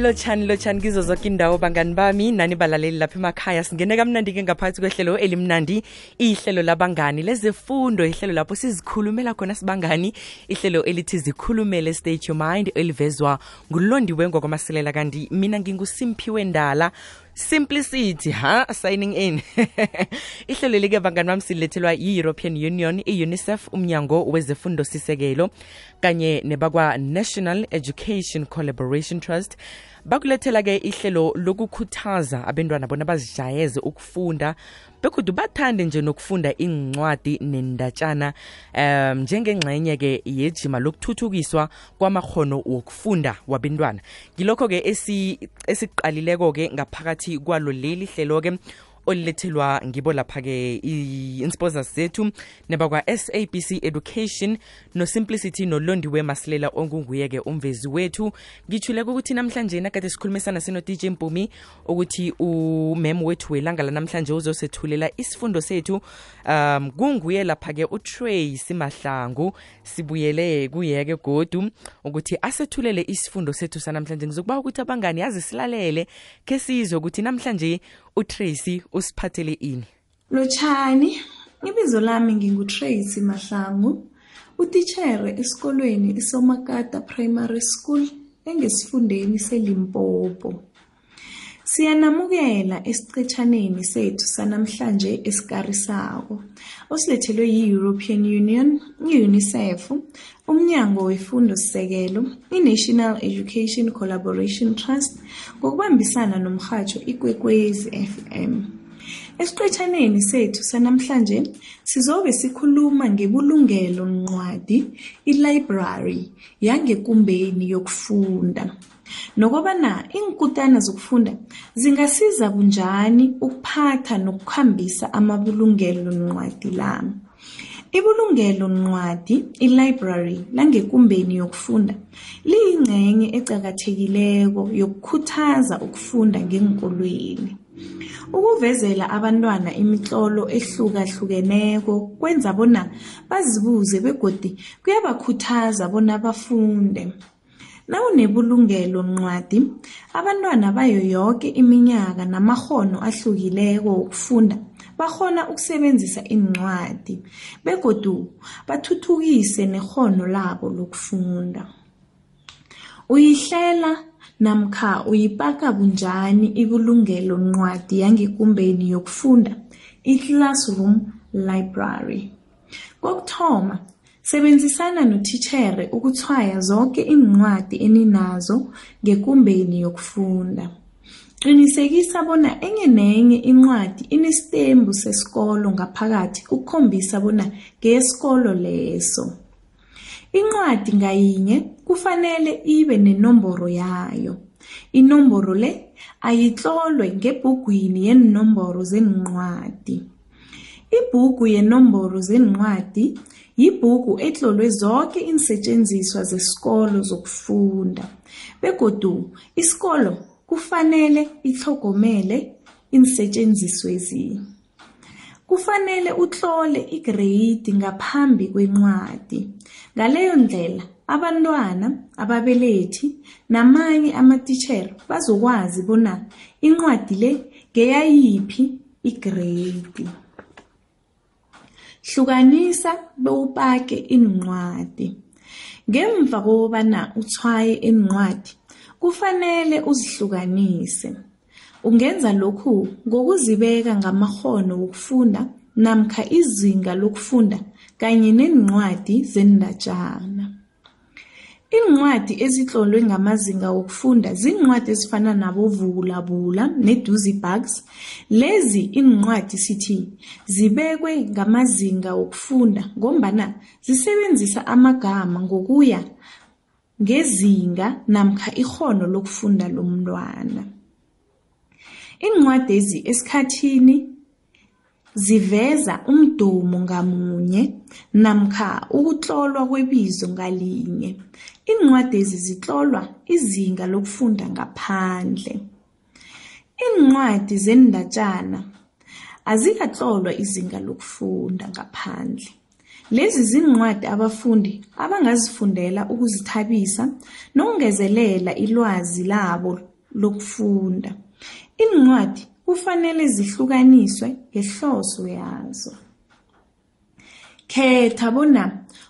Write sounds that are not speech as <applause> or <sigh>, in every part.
lotshani lotshani kizo zonke indawo bangani bami. Nani balaleli lapha emakhaya? Singene kamnandi-ke ngaphakathi kwehlelo elimnandi ihlelo labangani. Lezefundo ihlelo lapho sizikhulumela khona sibangani. Ihlelo elithi zikhulumele state your mind elivezwa ngulondiwe ngokwamasilela kanti mina ngingusimphiwe ndala simplicity ha signing in. <laughs> Ihlelo like bangani bami silethelwa yi-european union i-unicef umnyango wezefundo sisekelo kanye nebakwa-national education collaboration trust bakulethela-ke ihlelo lokukhuthaza abentwana bona bazijayeze ukufunda bekhudi bathande nje nokufunda incwadi nendatshana um njengengxenye-ke yejima lokuthuthukiswa kwamakhono wokufunda wabentwana. Ngilokho-ke esiqalileko-ke ngaphakathi kwalo leli hlelo-ke olilethelwa ngibo lapha-ke i-insponsors zethu nebakwa-sabc education no-simplicity nolondiwe masilela ongunguye-ke umvezi wethu. Ngithuleke ukuthi namhlanje nakade sikhulumisana sino-dj mpumi ukuthi umem wethu welanga lanamhlanje uzosethulela isifundo sethu. Um kunguye lapha-ke utrace mahlangu sibuyele kuyeke godu ukuthi asethulele isifundo sethu sanamhlanje. Ngizokuba ukuthi abangani yazi silalele ke sizwe ukuthi namhlanje utracy usiphathele ini? Lotshani ibizo lami ngingutracy mahlangu utitshere esikolweni isomakata primary school engesifundeni selimpopo. Siyanamukela esicetshaneni sethu sanamhlanje esikarisako osilethelwe yi-european union i-unicef umnyango wefundo sisekelo i-national education collaboration trust ngokubambisana nomrhatsho ikwekwezi fm esiqetshaneni sethu sanamhlanje sizobe sikhuluma ngebulungelo ncwadi ilibrary yangekumbeni yokufunda. Nokobana iinkutana zokufunda zingasiza bunjani ukuphatha nokukhambisa amabulungelo ncwadi la? Ibulungelo ncwadi ilibrary langekumbeni yokufunda liyingcenye ecakathekileko yokukhuthaza ukufunda ngeenkolweni. Ukuvezela abantwana imitlolo ehlukahlukeneko kwenza bona bazibuze begodi kuyabakhuthaza bona bafunde. Nawunebulungelo ncwadi abantwana bayo yoke iminyaka namakghono ahlukileko wokufunda bakhona ukusebenzisa incwadi begodu bathuthukise nekghono labo lokufunda. Uyihlela namkha uyipaka bunjani ibulungelo ncwadi yangekumbeni yokufunda? I-classroom library. Kokuthoma sebenzisana nothitshere ukuthwaya zonke iincwadi eninazo ngekumbeni yokufunda. Qinisekisa bona enye nenye incwadi inestembu sesikolo ngaphakathi ukukhombisa bona ngeyesikolo leso. Incwadi ngayinye kufanele ibe nenomboro yayo. Inomboro le ayitlolwe ngebhugwini yeenomboro zencwadi ibhuku yenomboro zencwadi yibhuku etlolwe zonke iinsetjenziswa zesikolo zokufunda begodu isikolo kufanele itlhogomele iinsetjenziswezi. Kufanele utlole igreyidi ngaphambi kwencwadi. Ngaleyo ndlela abantwana ababelethi namanye amatitshere bazokwazi bona incwadi le ngeyayiphi igreyidi. Hlukanisa bewupake iincwadi ngemva kokobana uthwaye iincwadi kufanele uzihlukanise. Ungenza lokhu ngokuzibeka ngamakghono wokufunda namkha izinga lokufunda kanye neencwadi zendatjana iincwadi ezitlolwe ngamazinga wokufunda ziincwadi ezifana nabovulabula neduzy bugs. Lezi iincwadi sithi zibekwe ngamazinga wokufunda ngombana zisebenzisa amagama ngokuya ngezinga namkha ikghono lokufunda lomntwana. Iincwadezi esikhathini ziveza umdumo ngamunye namkha ukutlolwa kwebizo ngalinye. Iincwadezi zitlolwa izinga lokufunda ngaphandle. Iincwadi zendatjana azikatlolwa izinga lokufunda ngaphandle. Lezi zincwadi abafundi abangazifundela ukuzithabisa nokungezelela ilwazi labo lokufunda. Incwadi kufanele zihlukaniswe ngehloso yazo. Khetha bona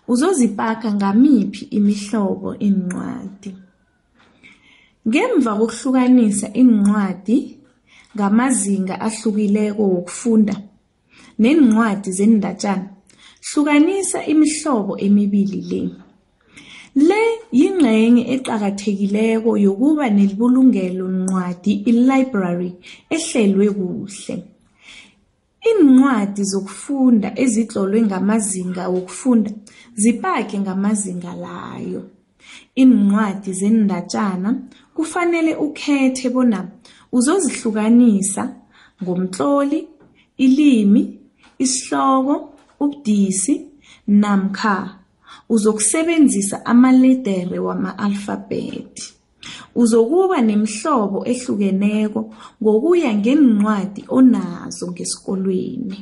uzozipaka ngamiphi imihlobo incwadi. Ngemva kokuhlukanisa incwadi ngamazinga ahlukileko wokufunda neencwadi zendatjana, hlukanisa imihlobo emibili le. Le yingcenye eqakathekileko yokuba nebulungeloncwadi i-library ehlelwe kuhle. Iincwadi zokufunda ezitlolwe ngamazinga wokufunda zipake ngamazinga layo. Iincwadi zendatjana kufanele ukhethe bona uzozihlukanisa ngomtloli, ilimi, isihloko, ubudisi namkha uzokusebenzisa amaledere wama-alphabet. Uzokuba nemihlobo ehlukeneko ngokuya ngeencwadi onazo ngesikolweni.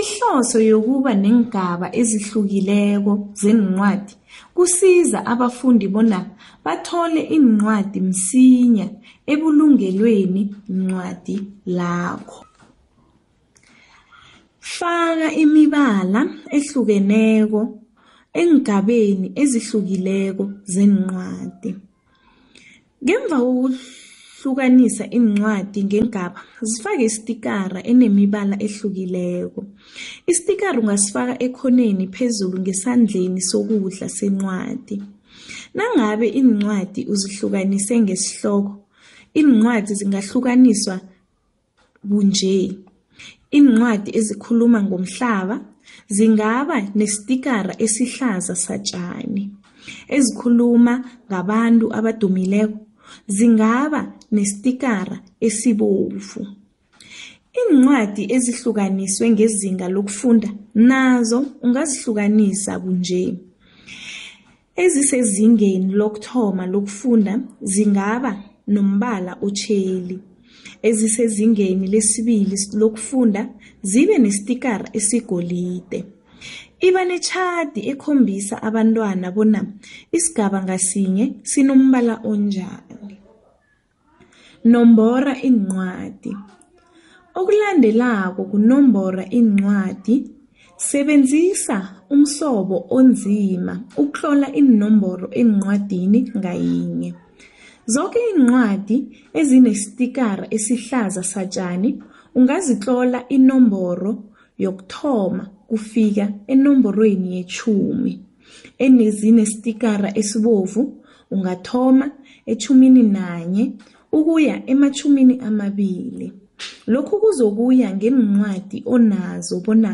Ihloso yokuba neengaba ezihlukileko zeencwadi kusiza abafundi bona bathole iincwadi msinya ebulungelweni ncwadi lakho. Faka imibala ehlukeneko eengabeni ezihlukileko zeencwadi. Ngemva kokuhlukanisa iincwadi ngeengaba, zifake isitikara enemibala ehlukileko. Isitikara ungasifaka ekhoneni phezulu ngesandleni sokudla sencwadi. Nangabe iincwadi uzihlukanise ngesihloko, iincwadi zingahlukaniswa bunje. Iincwadi ezikhuluma ngomhlaba zingaba nesitikara esihlaza satjani, ezikhuluma ngabantu abadumileko zingaba nesitikara esibovu. Iincwadi ezihlukaniswe ngezinga lokufunda nazo ungazihlukanisa bunje. Ezisezingeni lokuthoma lokufunda zingaba nombala otjheli, ezisezingeni lesibili lokufunda zibe nesitikara esigolide. Iba netjhadi ekhombisa abantwana bona isigaba ngasinye sinombala onjani. Nombora iincwadi. Okulandelako kunombora iincwadi. Sebenzisa umsobo onzima ukutlola iinomboro encwadini ngayinye. Zoke iincwadi ezinesitikara esihlaza satjani ungazitlola inomboro yokuthoma kufika enomborweni yetjhumi. Ezinestikara esibovu ungathoma etjhumini nanye ukuya ematjhumini amabili. Lokhu kuzokuya ngeencwadi onazo bona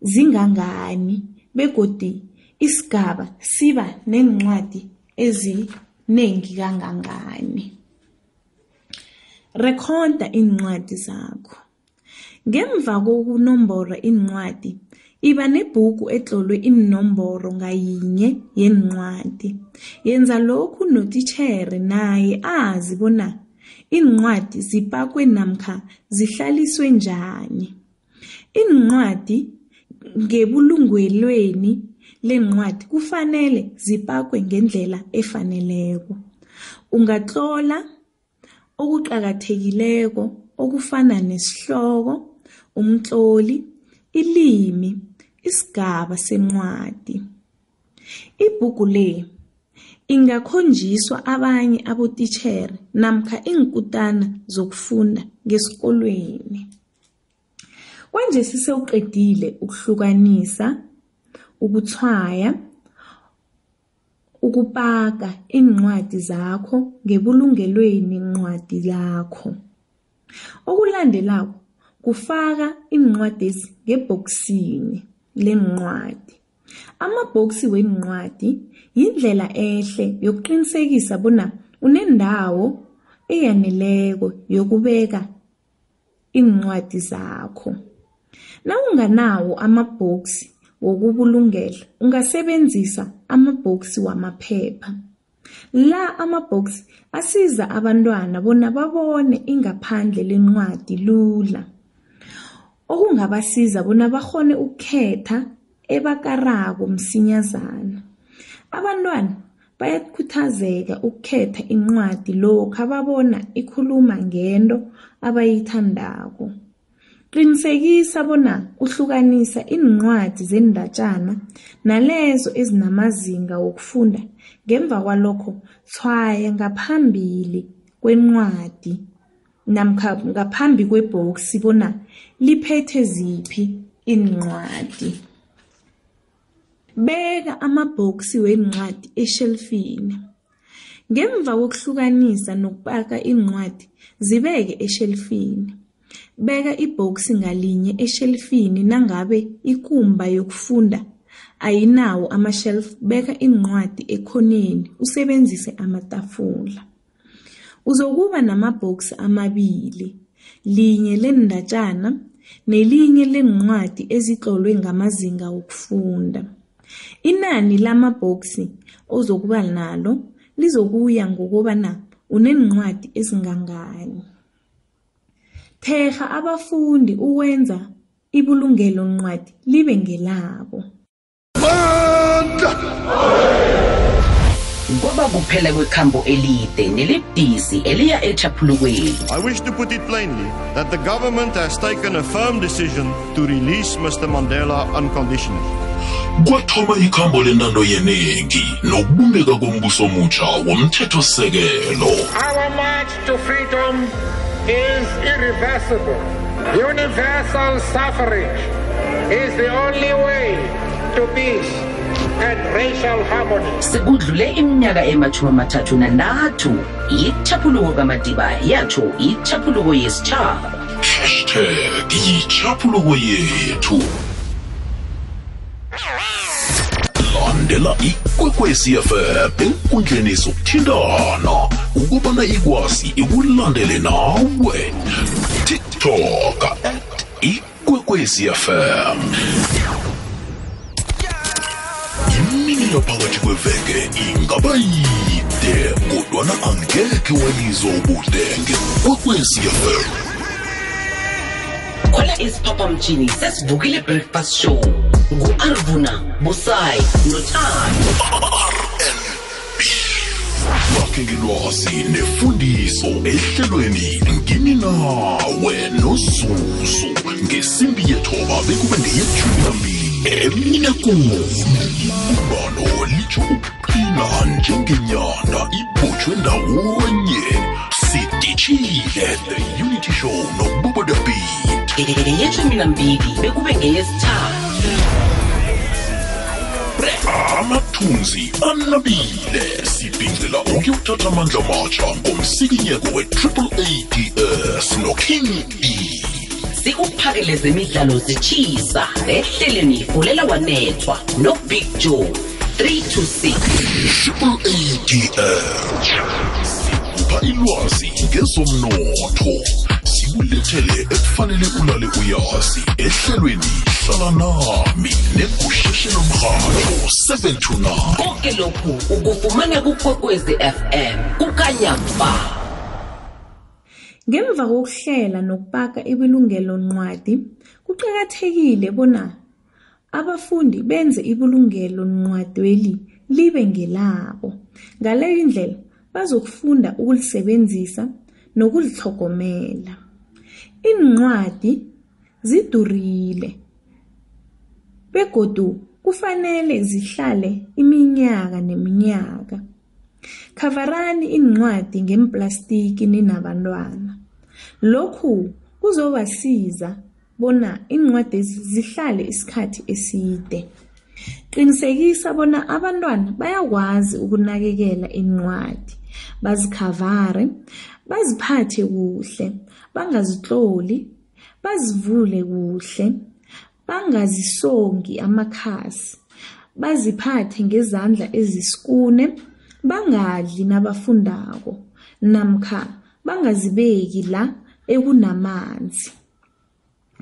zingangani begodu isigaba siba neencwadi ezinengi kangangani. Rekhoda iincwadi zakho. Ngemva kokunombora iincwadi, iba nebhuku etlolwe iinomboro ngayinye yeencwadi. Yenza lokhu notitjhere naye azi bona iincwadi zipakwe namkha zihlaliswe njani. Iincwadi ngebulungelweni leencwadi kufanele zipakwe ngendlela efaneleko. Ungatlola okuqakathekileko okufana nesihloko, umtloli, ilimi, isigaba sencwadi. Ibhuku le ingakhonjiswa abanye abotitjhere namkha iinkutana zokufunda ngesikolweni. Kwanje sewuqedile ukuhlukanisa, ukutshwaya, ukupaka iincwadi zakho ngebulungelweni ncwadi lakho. Okulandelako kufaka iincwadezi ngebhokisini leencwadi. Amabhokisi weencwadi yindlela ehle yokuqinisekisa bona unendawo eyaneleko yokubeka iincwadi zakho. Nawunganawo amabhokisi wokubulungela, ungasebenzisa amabhokisi wamaphepha. La amabhokisi asiza abantwana bona babone ingaphandle lencwadi lula. Okungabasiza bona bakghone ukukhetha ebakarako msinyazana. Abantwana bayakhuthazeka ukukhetha incwadi lokha babona ikhuluma ngento abayithandako. Qinisekisa bona uhlukanisa iincwadi zendatjana nalezo ezinamazinga wokufunda ngemva kwalokho tshwaya ngaphambili kwencwadi namkha ngaphambi kwebhoksi bona liphethe ziphi iincwadi. Beka amabhoksi weencwadi eshelfini. Ngemva kokuhlukanisa nokupaka iincwadi zibeke eshelfini. Beka ibhoksi ngalinye eshelfini nangabe ikumba yokufunda ayinawo ama-shelf beka iincwadi ekhoneni usebenzise amatafula. Uzokuba namabhoksi amabili, linye leendatjana nelinye leencwadi ezitlolwe ngamazinga wokufunda. Inani lamabhoksi ozokuba nalo lizokuya ngokobana uneencwadi ezingangani. Thekga abafundi ukwenza ibulungeloncwadi libe ngelabo. Kwaba kuphela kwekhambo elide nelibudisi eliya echaphulukweni. I wish to put it plainly that the government has taken a firm decision to release Mr. Mandela unconditionally. kwathoma ikhambo lentando yeningi nokubumbeka kombuso omutsha womthethosisekelo Our march to freedom is irreversible. Universal suffrage is the only way to peace and racial harmony. Sekudlule iminyaka emathumi amathathu nantathu yichaphuluko kamadiba yatsho ichaphuluko yesitshaba. hashtag yichaphuluko yethu landela ikwekwecfm enkundleni zokuthintana ukubana ikwazi ikulandele nawe. Tiktok at ikwekwezfm imini yaphakathi kweveke ingaba yide kodwana angekhe walizwa ubudenge kwekwecfm khona isiphaphamtshini sesivukile breakfast show ngu-arvuna busayi nothando bakhe ngilwazi nefundiso ehlelweni ngini nawe nozuzu ngesimbi yethoba bekube ngeyethumi nambili emine kumi ibumbano litsho ukuqina njengenyanda ibhotshwe ndawonye sidishile the unity show nobubodabit ngeyeshumi nambili bekube ngeyesithathu amathunzi anabile sibhincela ukuyothatha amandla matsha ngomsikinyeko we-triple ads noking e sikuphakele zemidlalo zitshisa ehleleni fulela wanethwa nobig joe 326 triple ads sikupha ilwazi ngezomnotho. Sikulethele ekufanele ulale uyazi ehlelweni hlala nami negusheshelo mrhatho 729 konke lokhu ukufumana kukwekwezi fm kukanyamba Ngemva kokuhlela nokupaka ibulungeloncwadi, kuqakathekile bona abafundi benze ibulungeloncwadeli libe ngelabo. Ngaleyo indlela bazokufunda ukulisebenzisa nokulitlhogomela. Iincwadi zidurile begodu kufanele zihlale iminyaka neminyaka. Khavarani iincwadi ngeemplastiki ninabantwana. Lokhu kuzobasiza bona iincwadezi zihlale isikhathi eside. Qinisekisa bona abantwana bayakwazi ukunakekela iincwadi, bazikhavare, baziphathe kuhle, bangazitloli, bazivule kuhle, bangazisongi amakhasi, baziphathe ngezandla eziskune, bangadli nabafundako namkha bangazibeki la ekunamanzi.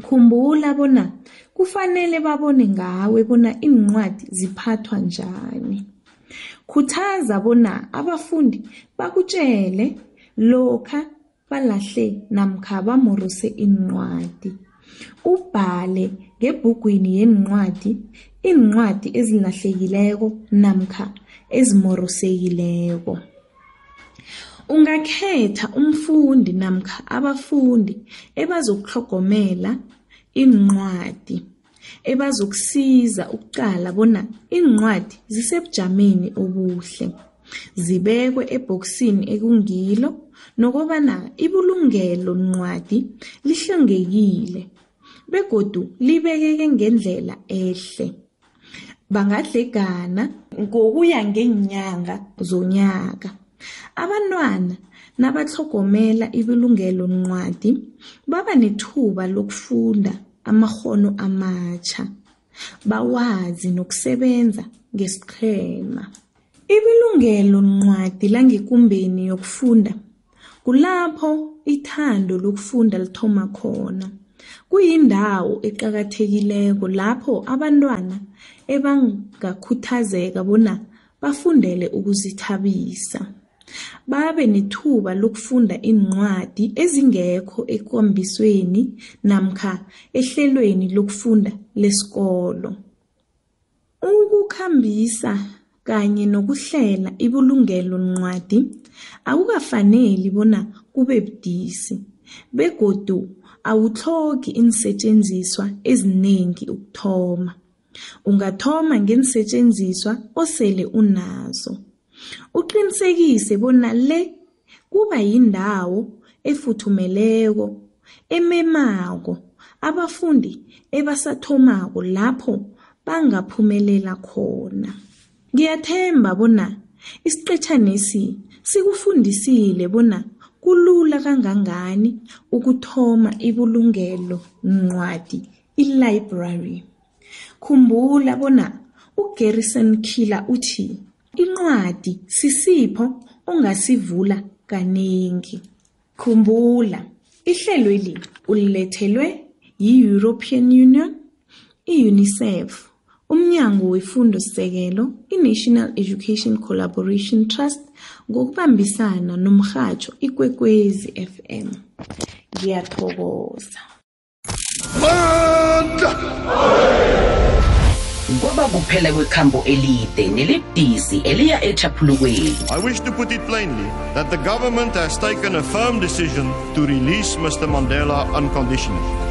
Khumbula bona kufanele babone ngawe bona iincwadi ziphathwa njani. Khuthaza bona abafundi bakutjele lokha balahle namkha bamorose iincwadi. Ubhale ngebhugwini yeencwadi iincwadi ezilahlekileko namkha ezimorosekileko. Ungakhetha umfundi namkha abafundi ebazokutlhogomela iincwadi, ebazokusiza ukuqala bona iincwadi zisebujameni obuhle, zibekwe ebhokisini ekungilo nokobana ibulungelo-ncwadi lihlengekile begodu libekeke ngendlela ehle. Bangadlhegana ngokuya ngeenyanga zonyaka. Abantwana nabatlhogomela ibulungelo-ncwadi baba nethuba lokufunda amakghono amatjha, bawazi nokusebenza ngesiqhema. Ibulungelo-ncwadi langekumbeni yokufunda kulapho ithando lokufunda lithoma khona. Kuyindawo eqakathekileko lapho abantwana ebangakhuthazeka bona bafundele ukuzithabisa, babe nethuba lokufunda iincwadi ezingekho ekambisweni namkha ehlelweni lokufunda lesikolo. Ukukhambisa kanye nokuhlela ibulungelo-ncwadi akukafaneli bona kube budisi begodu awutlhogi iinsetjenziswa ezinengi ukuthoma. Ungathoma ngeensetjenziswa osele unazo. Uqinisekise bona le kuba yindawo efuthumeleko, ememako abafundi ebasathomako lapho bangaphumelela khona. Ngiyathemba bona isiqetjhanesi sikufundisile bona kulula kangangani ukuthoma ibulungelo-ncwadi i-library. Khumbula bona u-Garrison Keillor uthi, incwadi sisipho ongasivula kanengi. Khumbula, ihlelweli ulilethelwe yi-European Union, i-UNICEF, umNyango weFundo-Sekelo, i-National Education Collaboration Trust ngokubambisana nomrhatjho Ikwekwezi FM. Ngiyathokoza. Mandla kwaba kuphela kwekhambo elide nelibdisi eliya echaphulukweni I wish to put it plainly that the government has taken a firm decision to release Mr. Mandela unconditionally.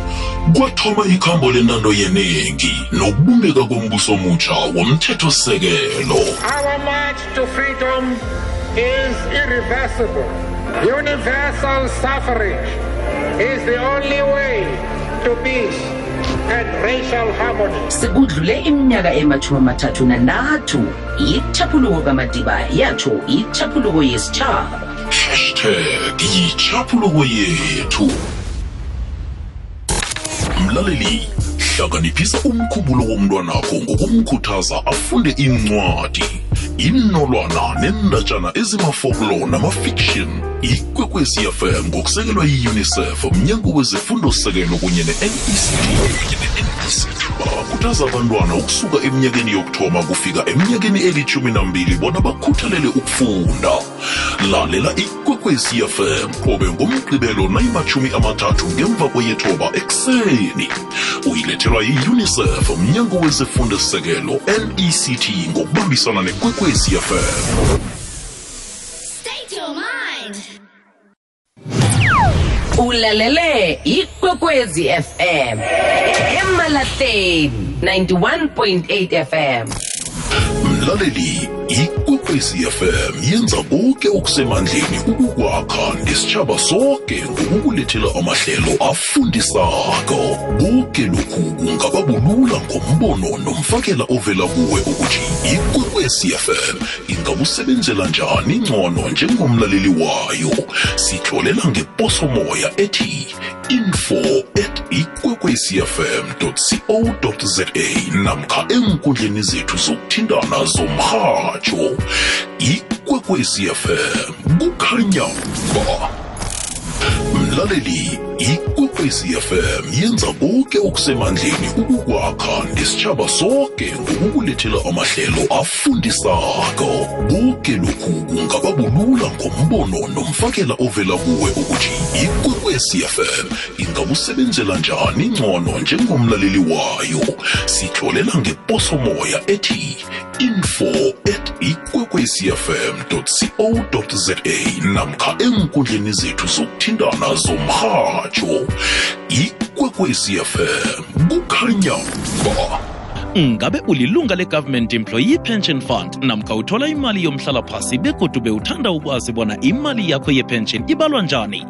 Kwathoma ikhambo lenando yenengi nokubumbeka kombuso omutsha womthethosisekelo Our march to freedom is irreversible. Universal suffrage is the only way to peace and racial harmony. sekudlule iminyaka emathumi amathathu nantathu ichaphuluko kamadiba yatsho ichaphuluko yesitshaba hashtag yichaphuluko yethu mlaleli hlakaniphisa umkhumbulo womntwanakho ngokumkhuthaza afunde incwadi inolwana nendatshana ezimafoklo namafiction ikwekwezi fm ngokusekelwa yi-unicef mnyango wezefundo-sekelo kunye ne-nect bakhuthaza abantwana ukusuka eminyakeni yokuthoma kufika eminyakeni elithumi nambili bona bakhuthalele ukufunda. Lalela ikwekwezi fm qobe ngomgqibelo nayimathumi amathathu ngemva kweyethoba ekuseni. Uyilethelwa yiunicef mnyango wezifundisekelo nect ngokubambisana nekwekwezi fm State your mind. ulalele ikwekwezi fm emalahleni 91.8 fm mlaleli ikwekwezi fm yenza konke okusemandleni ukukwakha nesitshaba sonke ngokukulethela amahlelo afundisako. Konke lokhu kungaba bulula ngombono nomfakela ovela kuwe ukuthi ikwekwezi fm ingakusebenzela njani ngcono njengomlaleli wayo. Sitlolela ngeposomoya ethi info at ikwekwecfm co za namkha enkundleni zethu zokuthintana zomrhatsho ikwekwecfm kukhanya ba. Mlaleli ikwekwezi fm yenza konke okusemandleni ukukwakha nesitshaba sonke ngokukulethela amahlelo afundisako. Konke lokhu kungaba bulula ngombono nomfakela ovela kuwe ukuthi ikwekwezi fm ingakusebenzela njani ngcono njengomlaleli wayo? Sitlolela ngeposomoya ethi info at ikwekwecfm co za namkha enkundleni zethu zokuthintana zomrhatsho ikwekwecfm kukhanya ba ngabe ulilunga le-government employee pension fund namkha uthola imali yomhlalaphasi begodu bewuthanda ukwazi bona imali yakho yepension ibalwa njani?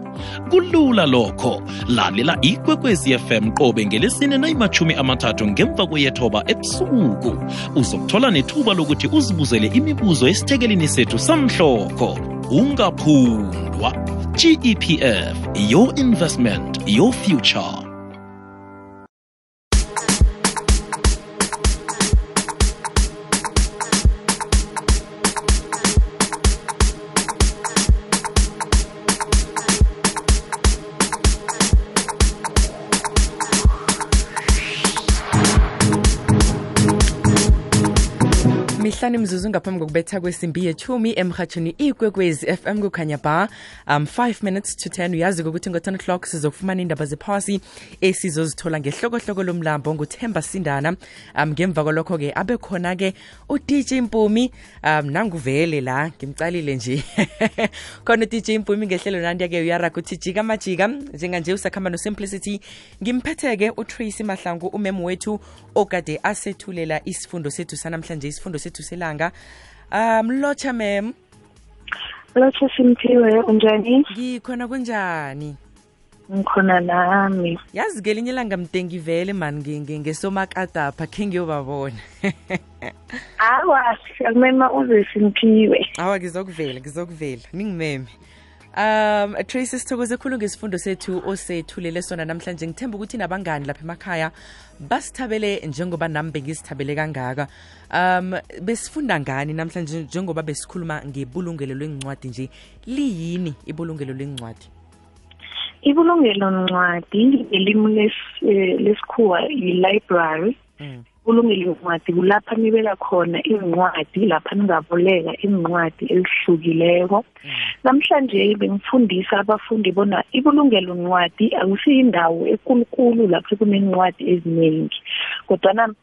Kulula lokho. Lalela ikwekwezi fm qobe ngelesine nayimachumi amathathu ngemva kweyethoba ebusuku. Uzokuthola nethuba lokuthi uzibuzele imibuzo esithekelini sethu samhlokho. Ungaphundwa. Gepf your investment your future mihlanu imzuzu ngaphambi kokubetha kwesimbi yethumi emhatshweni ikwekwezi fm kukhanya ba um 5 minutes to 10 uyazi ukuthi ngo-10 o'clock sizokufumana indaba zephasi esizozithola ngehlokohloko lomlambo nguthemba sindana. Um ngemva kwalokho-ke abe khona-ke udj mpumi. Um nanguvele la ngimcalile nje. <laughs> Khona udj mpumi ngehlelo nandiya-ke uyaraga uthi jika majika njenganje usakhamba no-simplicity ngimphethe-ke utracy mahlangu umem wethu okade asethulela isifundo sethu sanamhlanje isifundo sethu selanga um lotsha mem Lotsha Simphiwe unjani? ngikhona kunjani Ngikhona nami. yazi ngelinye ilanga mdengi vele mani nge- nge- ngesomakadapha khe ngiyobabona Awa, akumema uze Simphiwe. awa ngizokuvela ngizokuvela ningimeme um tracy sithokoze khulu ngesifundo sethu osethulele sona namhlanje. Ngithemba ukuthi nabangani lapha emakhaya basithabele njengoba nami bengisithabele kangaka. Um besifunda ngani namhlanje njengoba besikhuluma ngebulungelo lwencwadi nje? Liyini ibulungelo lwencwadi Ibulungelo ncwadi ngelimi eh, lesikhuwa yi-library. Mm. Ibulungelo ncwadi kulapha nibeka khona incwadi lapha ningaboleka incwadi ezihlukileko. Namhlanje bengifundisa abafundi bona ibulungelo ncwadi akusiyindawo ekulukulu lapho kunencwadi eziningi. Kodwana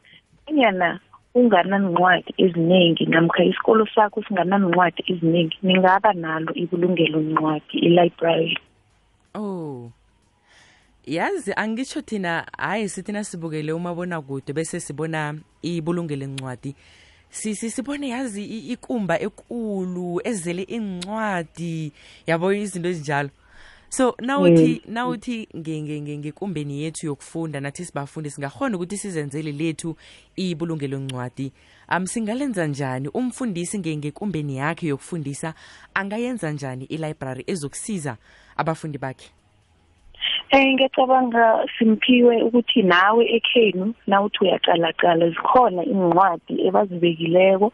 anyana unganancwadi eziningi namkha isikolo sakho singanancwadi eziningi ningaba nalo ibulungelo ncwadi i-library. oh yazi angitsho thina hayi sithina sibukele umabonakude bese sibona ibulungelo encwadi sisi sibone yazi ikumba ekulu ezele incwadi yabo izinto ezinjalo. So nawuthi nawuthi nge- nge- ngekumbeni yethu yokufunda nathi sibafundi singakhona ukuthi sizenzele lethu ibulungelo ncwadi. Um singalenza njani? Umfundisi nge- ngekumbeni yakhe yokufundisa angayenza njani ilibrary ezokusiza abafundi bakhe Eh ngiyacabanga simphiwe ukuthi nawe ekhenu nawuthi uyaqalaqala zikhona incwadi ebazibekileko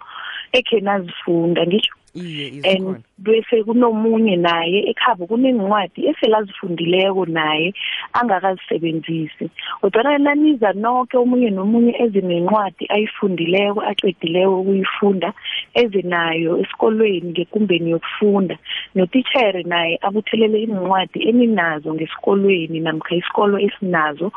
ekhenu azifunda. Ngisho iye and izikhona bese kunomunye naye ekhabo kunencwadi eselazifundileko naye angakazisebenzisi. Kodwa naniza nonke omunye nomunye ezinencwadi ayifundileko aqedileko ukuyifunda ezinayo esikolweni ngekumbeni yokufunda. Notitshere naye abuthelele incwadi eninazo ngesikolweni namkha isikolo esinazo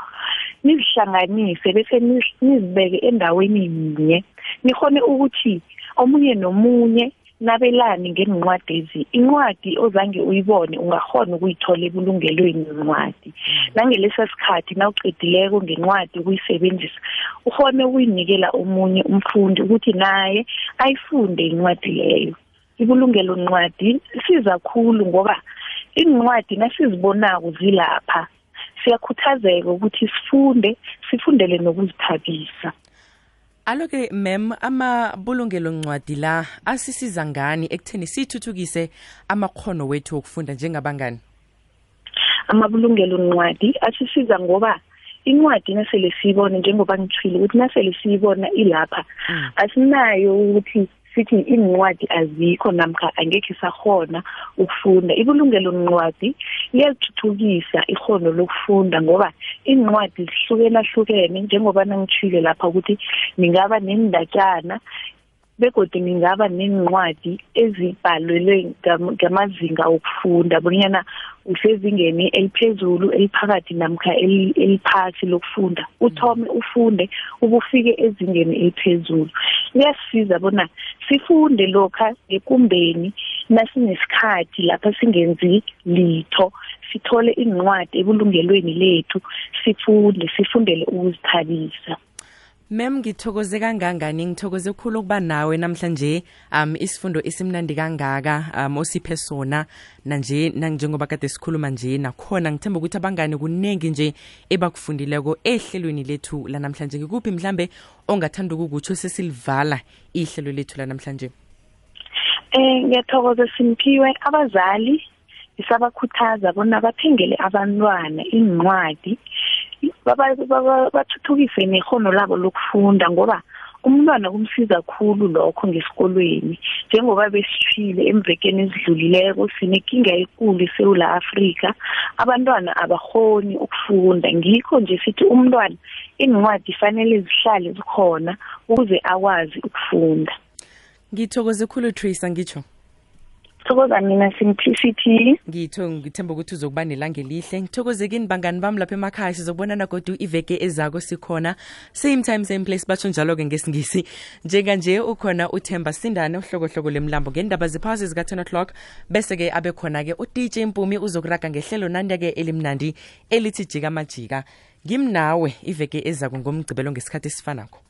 nizihlanganise bese niz- nizibeke endaweni yinye. Nikhone ukuthi omunye nomunye nabelani ngencwadi ezi incwadi ozange uyibone ungakhona ukuyithola ebulungelweni incwadi nangelesa sikhathi nawuqedileko ngencwadi ukuyisebenzisa ukhone ukuyinikela omunye umfundi ukuthi naye ayifunde incwadi leyo. Ibulungelo ncwadi siza khulu ngoba incwadi nasizibonako zilapha siyakhuthazeka ukuthi sifunde sifundele nokuzithabisa. Alo-ke mem amabulungelo ncwadi la asisiza ngani ekutheni sithuthukise amakhono wethu wokufunda njengabangani? Amabulungelo ncwadi asisiza ngoba incwadi nasele siyibone njengoba ngithwile ukuthi nasele siyibona ilapha asinayo ukuthi sithi incwadi azikho namkha angekhe sakhona ukufunda. Ibulungelo ncwadi liyalithuthukisa ikhono lokufunda ngoba incwadi zihlukenahlukene njengoba nangithwile lapha ukuthi ningaba nendatshana begodwa ningaba nencwadi ezibhalelwe ngam- ngamazinga okufunda bonyana usezingeni eliphezulu eliphakathi namkha eli- eliphasi lokufunda. Uthome ufunde ubufike ezingeni eliphezulu. Kuyasisiza bona sifunde lokha ngekumbeni nasinesikhathi lapha singenzi litho sithole incwadi ebulungelweni lethu sifunde sifundele ukuzithabisa. Mem ngithokoze kangangani? Ngithokoze khulu ukuba nawe namhlanje um isifundo esimnandi kangaka um osiphe sona. Nanje nanjengoba kade sikhuluma nje nakhona ngithemba ukuthi abangani kuningi nje ebakufundileko ehlelweni lethu lanamhlanje. Ngikuphi mhlambe ongathanda ukukutsho sesilivala ihlelo lethu lanamhlanje? Eh ngiyathokoza simphiwe abazali isabakhuthaza bona bathengele abantwana incwadi bathuthukise nekhono labo lokufunda ngoba umntwana kumsiza khulu lokho ngesikolweni. Njengoba besitshile emvekeni ezidlulileko sinekinga ekulu eSewula Afrika abantwana abahoni ukufunda. Ngikho nje sithi umntwana incwadi fanele zihlale zikhona ukuze akwazi ukufunda. Ngithokoze khulu trace angitsho thokoza mina simplicity ngitho ngithemba ukuthi uzokuba nelanga elihle. Ngithokozekini bangani bami lapha emakhaya sizobonana kodwa iveke ezako sikhona. Same time same place batsho njalo-ke ngesingisi. Njenganje ukhona uthemba sindane uhlokohloko lemlambo ngendaba ziphasi zika-10 o'clock. Bese-ke abe khona-ke udj mpumi uzokuraga ngehlelo nandiya-ke elimnandi elithi jika majika. Ngimnawe iveke ezako ngomgcibelo ngesikhathi esifanakho